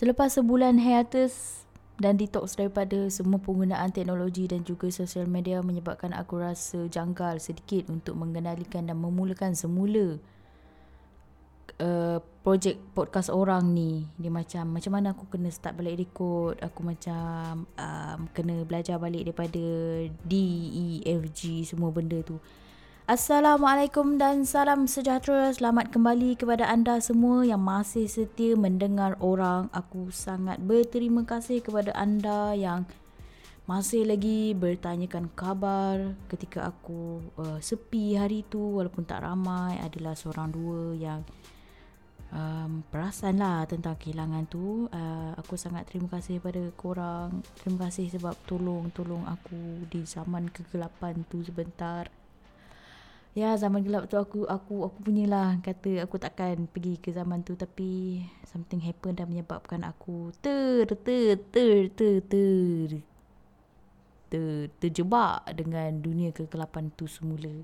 Selepas sebulan hiatus dan detox daripada semua penggunaan teknologi dan juga sosial media menyebabkan aku rasa janggal sedikit untuk mengenalikan dan memulakan semula uh, projek podcast orang ni. Dia macam macam mana aku kena start balik record, aku macam um, kena belajar balik daripada D, E, F, G semua benda tu. Assalamualaikum dan salam sejahtera. Selamat kembali kepada anda semua yang masih setia mendengar orang. Aku sangat berterima kasih kepada anda yang masih lagi bertanyakan kabar ketika aku uh, sepi hari tu walaupun tak ramai adalah seorang dua yang um, perasan lah tentang kehilangan tu uh, aku sangat terima kasih kepada korang terima kasih sebab tolong-tolong aku di zaman kegelapan tu sebentar Ya zaman gelap tu aku aku aku punyalah kata aku takkan pergi ke zaman tu tapi something happen dan menyebabkan aku ter ter ter ter ter ter terjebak dengan dunia kegelapan tu semula.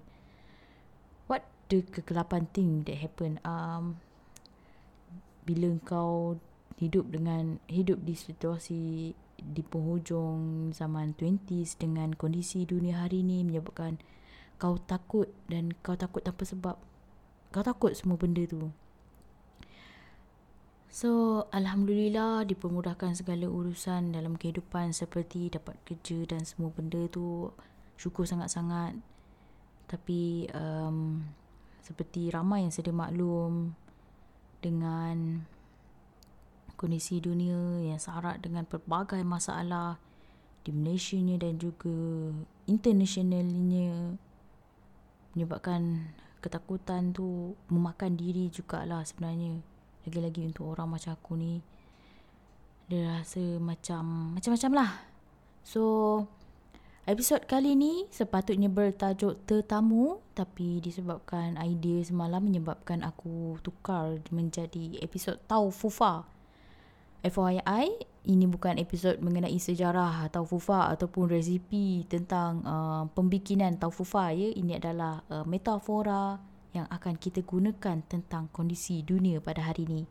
What the kegelapan thing that happen? Um bila kau hidup dengan hidup di situasi di penghujung zaman 20s dengan kondisi dunia hari ini menyebabkan kau takut dan kau takut tanpa sebab. Kau takut semua benda tu. So alhamdulillah dipermudahkan segala urusan dalam kehidupan seperti dapat kerja dan semua benda tu. Syukur sangat-sangat. Tapi um, seperti ramai yang sedia maklum dengan kondisi dunia yang syarat dengan pelbagai masalah di Malaysia dan juga internationalnya menyebabkan ketakutan tu memakan diri jugalah sebenarnya. Lagi-lagi untuk orang macam aku ni dia rasa macam macam-macam lah. So episod kali ni sepatutnya bertajuk tetamu tapi disebabkan idea semalam menyebabkan aku tukar menjadi episod tau fufa FYI ini bukan episod mengenai sejarah atau fufa ataupun resipi tentang uh, pembikinan taufufa ya. Ini adalah uh, metafora yang akan kita gunakan tentang kondisi dunia pada hari ini.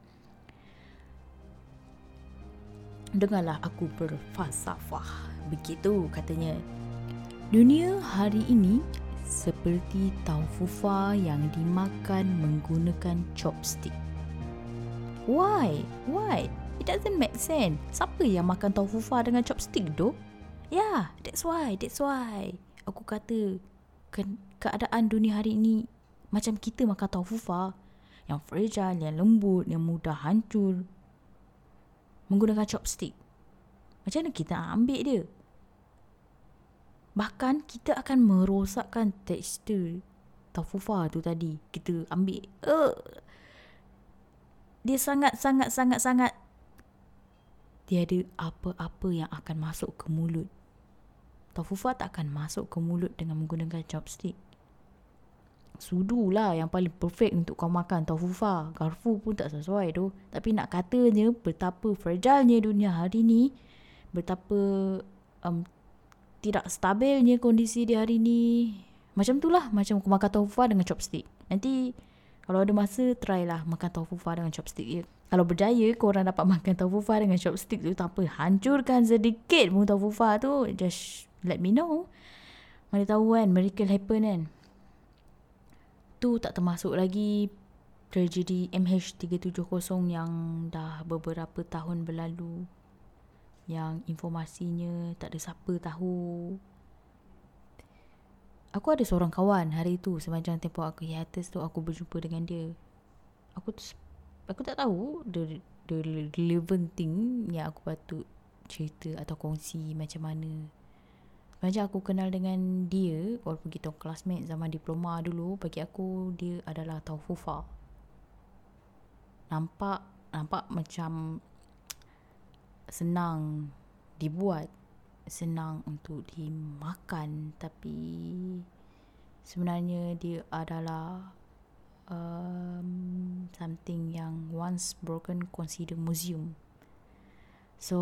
Dengarlah aku berfalsafah. Begitu katanya. Dunia hari ini seperti taufufa yang dimakan menggunakan chopstick. Why? Why It doesn't make sense. Siapa yang makan tahu fufa dengan chopstick tu? Yeah, that's why, that's why. Aku kata ke- keadaan dunia hari ini macam kita makan tahu fufa yang fragile, yang lembut, yang mudah hancur menggunakan chopstick. Macam mana kita ambil dia? Bahkan kita akan merosakkan tekstur tahu fufa tu tadi. Kita ambil. Uh, dia sangat sangat sangat sangat tiada apa-apa yang akan masuk ke mulut. Taufufa tak akan masuk ke mulut dengan menggunakan chopstick. Sudu lah yang paling perfect untuk kau makan taufufa. Garfu pun tak sesuai tu. Tapi nak katanya betapa fragilenya dunia hari ni. Betapa um, tidak stabilnya kondisi di hari ni. Macam tu lah. Macam aku makan taufufa dengan chopstick. Nanti kalau ada masa, try lah makan taufufa dengan chopstick je. Kalau berjaya korang dapat makan tofu fa dengan chopstick tu tak apa. Hancurkan sedikit pun tofu fa tu. Just let me know. Mana tahu kan miracle happen kan. Tu tak termasuk lagi tragedi MH370 yang dah beberapa tahun berlalu. Yang informasinya tak ada siapa tahu. Aku ada seorang kawan hari tu sepanjang tempoh aku hiatus tu aku berjumpa dengan dia. Aku aku tak tahu the the relevant thing yang aku patut cerita atau kongsi macam mana. Macam aku kenal dengan dia walaupun kita classmate zaman diploma dulu bagi aku dia adalah Taufufa. Nampak nampak macam senang dibuat senang untuk dimakan tapi sebenarnya dia adalah um, something yang once broken consider museum. So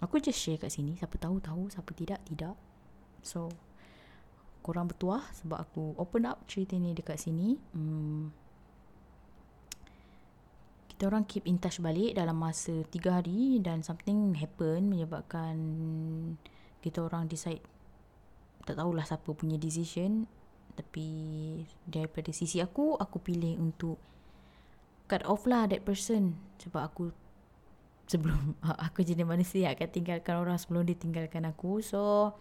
aku just share kat sini siapa tahu tahu siapa tidak tidak. So korang bertuah sebab aku open up cerita ni dekat sini. Hmm, kita orang keep in touch balik dalam masa 3 hari dan something happen menyebabkan kita orang decide tak tahulah siapa punya decision. Tapi daripada sisi aku aku pilih untuk cut off lah that person. Sebab aku sebelum aku jadi manusia akan tinggalkan orang sebelum dia tinggalkan aku. So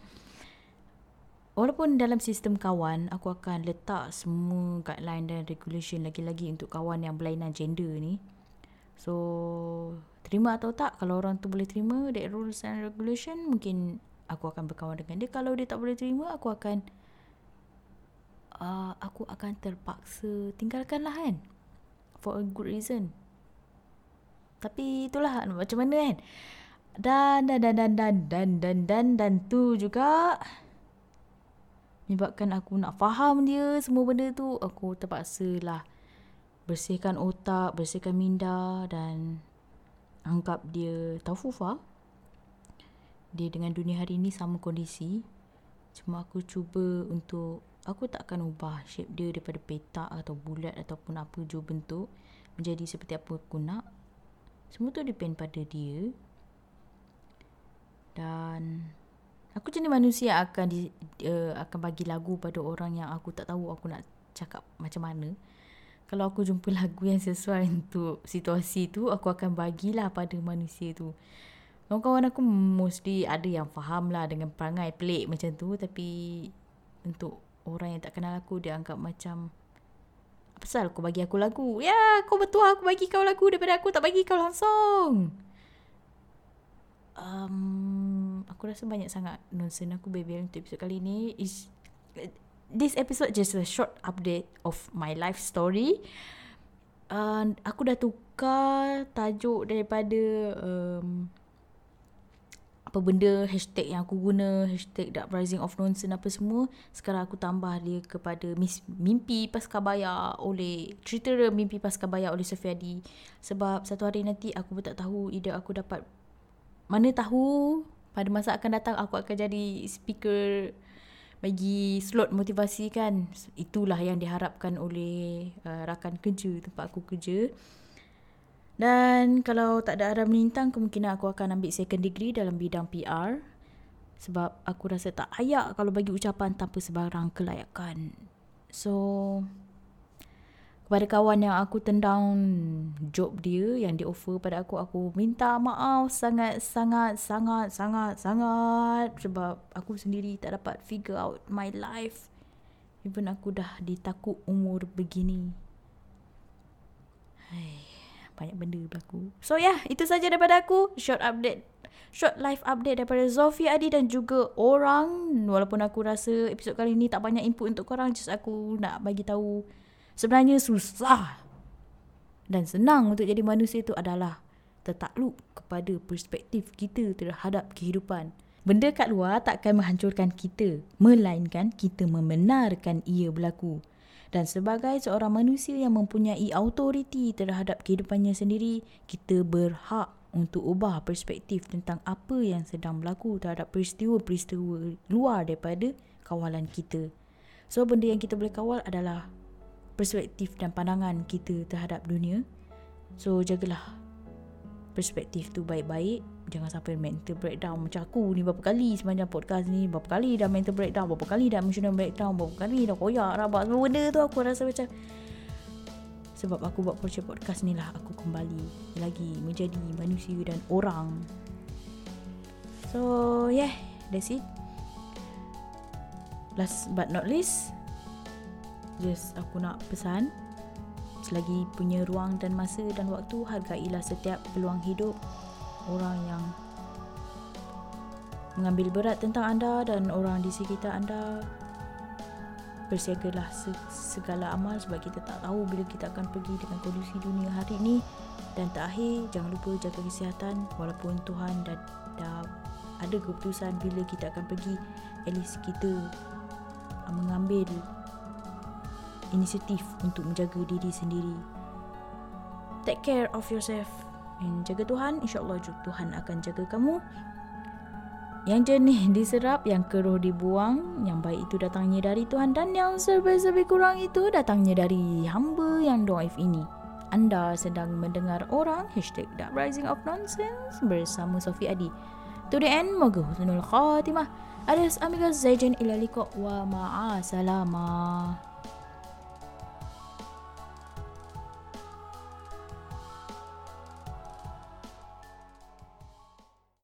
Walaupun dalam sistem kawan, aku akan letak semua guideline dan regulation lagi-lagi untuk kawan yang berlainan gender ni. So, terima atau tak, kalau orang tu boleh terima that rules and regulation, mungkin aku akan berkawan dengan dia. Kalau dia tak boleh terima, aku akan uh, aku akan terpaksa tinggalkan lah kan. For a good reason. Tapi itulah macam mana kan. Dan dan dan dan dan dan dan dan, dan tu juga menyebabkan aku nak faham dia semua benda tu aku terpaksa lah bersihkan otak bersihkan minda dan anggap dia taufufa. Dia dengan dunia hari ni sama kondisi. Cuma aku cuba untuk aku tak akan ubah shape dia daripada petak atau bulat ataupun apa jua bentuk menjadi seperti apa aku nak. Semua tu depend pada dia. Dan Aku jenis manusia akan di, uh, akan bagi lagu pada orang yang aku tak tahu aku nak cakap macam mana. Kalau aku jumpa lagu yang sesuai untuk situasi tu, aku akan bagilah pada manusia tu. Kawan-kawan aku mostly ada yang faham lah dengan perangai pelik macam tu. Tapi untuk orang yang tak kenal aku, dia anggap macam... Apa pasal kau bagi aku lagu? Ya, kau betul aku bagi kau lagu daripada aku tak bagi kau langsung. Um, aku rasa banyak sangat nonsense aku baby untuk episod kali ni is this episode just a short update of my life story. Uh, aku dah tukar tajuk daripada um, apa benda hashtag yang aku guna hashtag dark rising of nonsense apa semua. Sekarang aku tambah dia kepada mimpi paskabaya oleh cerita mimpi paskabaya oleh Sofiadi sebab satu hari nanti aku pun tak tahu ide aku dapat mana tahu. Pada masa akan datang aku akan jadi speaker bagi slot motivasi kan. Itulah yang diharapkan oleh uh, rakan kerja tempat aku kerja. Dan kalau tak ada arah melintang kemungkinan aku akan ambil second degree dalam bidang PR sebab aku rasa tak ayak kalau bagi ucapan tanpa sebarang kelayakan. So kepada kawan yang aku tendang job dia yang dia offer pada aku aku minta maaf sangat sangat sangat sangat sangat sebab aku sendiri tak dapat figure out my life. Even aku dah ditakut umur begini. Hai, banyak benda berlaku. So yeah, itu saja daripada aku. Short update short live update daripada Zofia Adi dan juga orang. Walaupun aku rasa episod kali ni tak banyak input untuk korang just aku nak bagi tahu Sebenarnya susah dan senang untuk jadi manusia itu adalah tertakluk kepada perspektif kita terhadap kehidupan. Benda kat luar takkan menghancurkan kita, melainkan kita membenarkan ia berlaku. Dan sebagai seorang manusia yang mempunyai autoriti terhadap kehidupannya sendiri, kita berhak untuk ubah perspektif tentang apa yang sedang berlaku terhadap peristiwa-peristiwa luar daripada kawalan kita. So benda yang kita boleh kawal adalah perspektif dan pandangan kita terhadap dunia. So jagalah perspektif tu baik-baik. Jangan sampai mental breakdown macam aku ni berapa kali sepanjang podcast ni. Berapa kali dah mental breakdown, berapa kali dah emotional breakdown, berapa kali dah koyak rabak semua benda tu aku rasa macam sebab aku buat project podcast ni lah aku kembali lagi menjadi manusia dan orang. So yeah, that's it. Last but not least, Just aku nak pesan Selagi punya ruang dan masa dan waktu Hargailah setiap peluang hidup Orang yang Mengambil berat tentang anda Dan orang di sekitar anda. Bersiagalah segala amal Sebab kita tak tahu bila kita akan pergi Dengan kondisi dunia hari ini Dan terakhir Jangan lupa jaga kesihatan Walaupun Tuhan dah, dah ada keputusan Bila kita akan pergi. At least kita Mengambil inisiatif untuk menjaga diri sendiri. Take care of yourself and jaga Tuhan. InsyaAllah Tuhan akan jaga kamu. Yang jernih diserap, yang keruh dibuang, yang baik itu datangnya dari Tuhan dan yang serba-serba kurang itu datangnya dari hamba yang doaif ini. anda sedang mendengar orang hashtag Rising of Nonsense bersama Sofi Adi. To the end, moga husnul khatimah. Adios amigos, zaijan ila liqa wa ma'asalamah.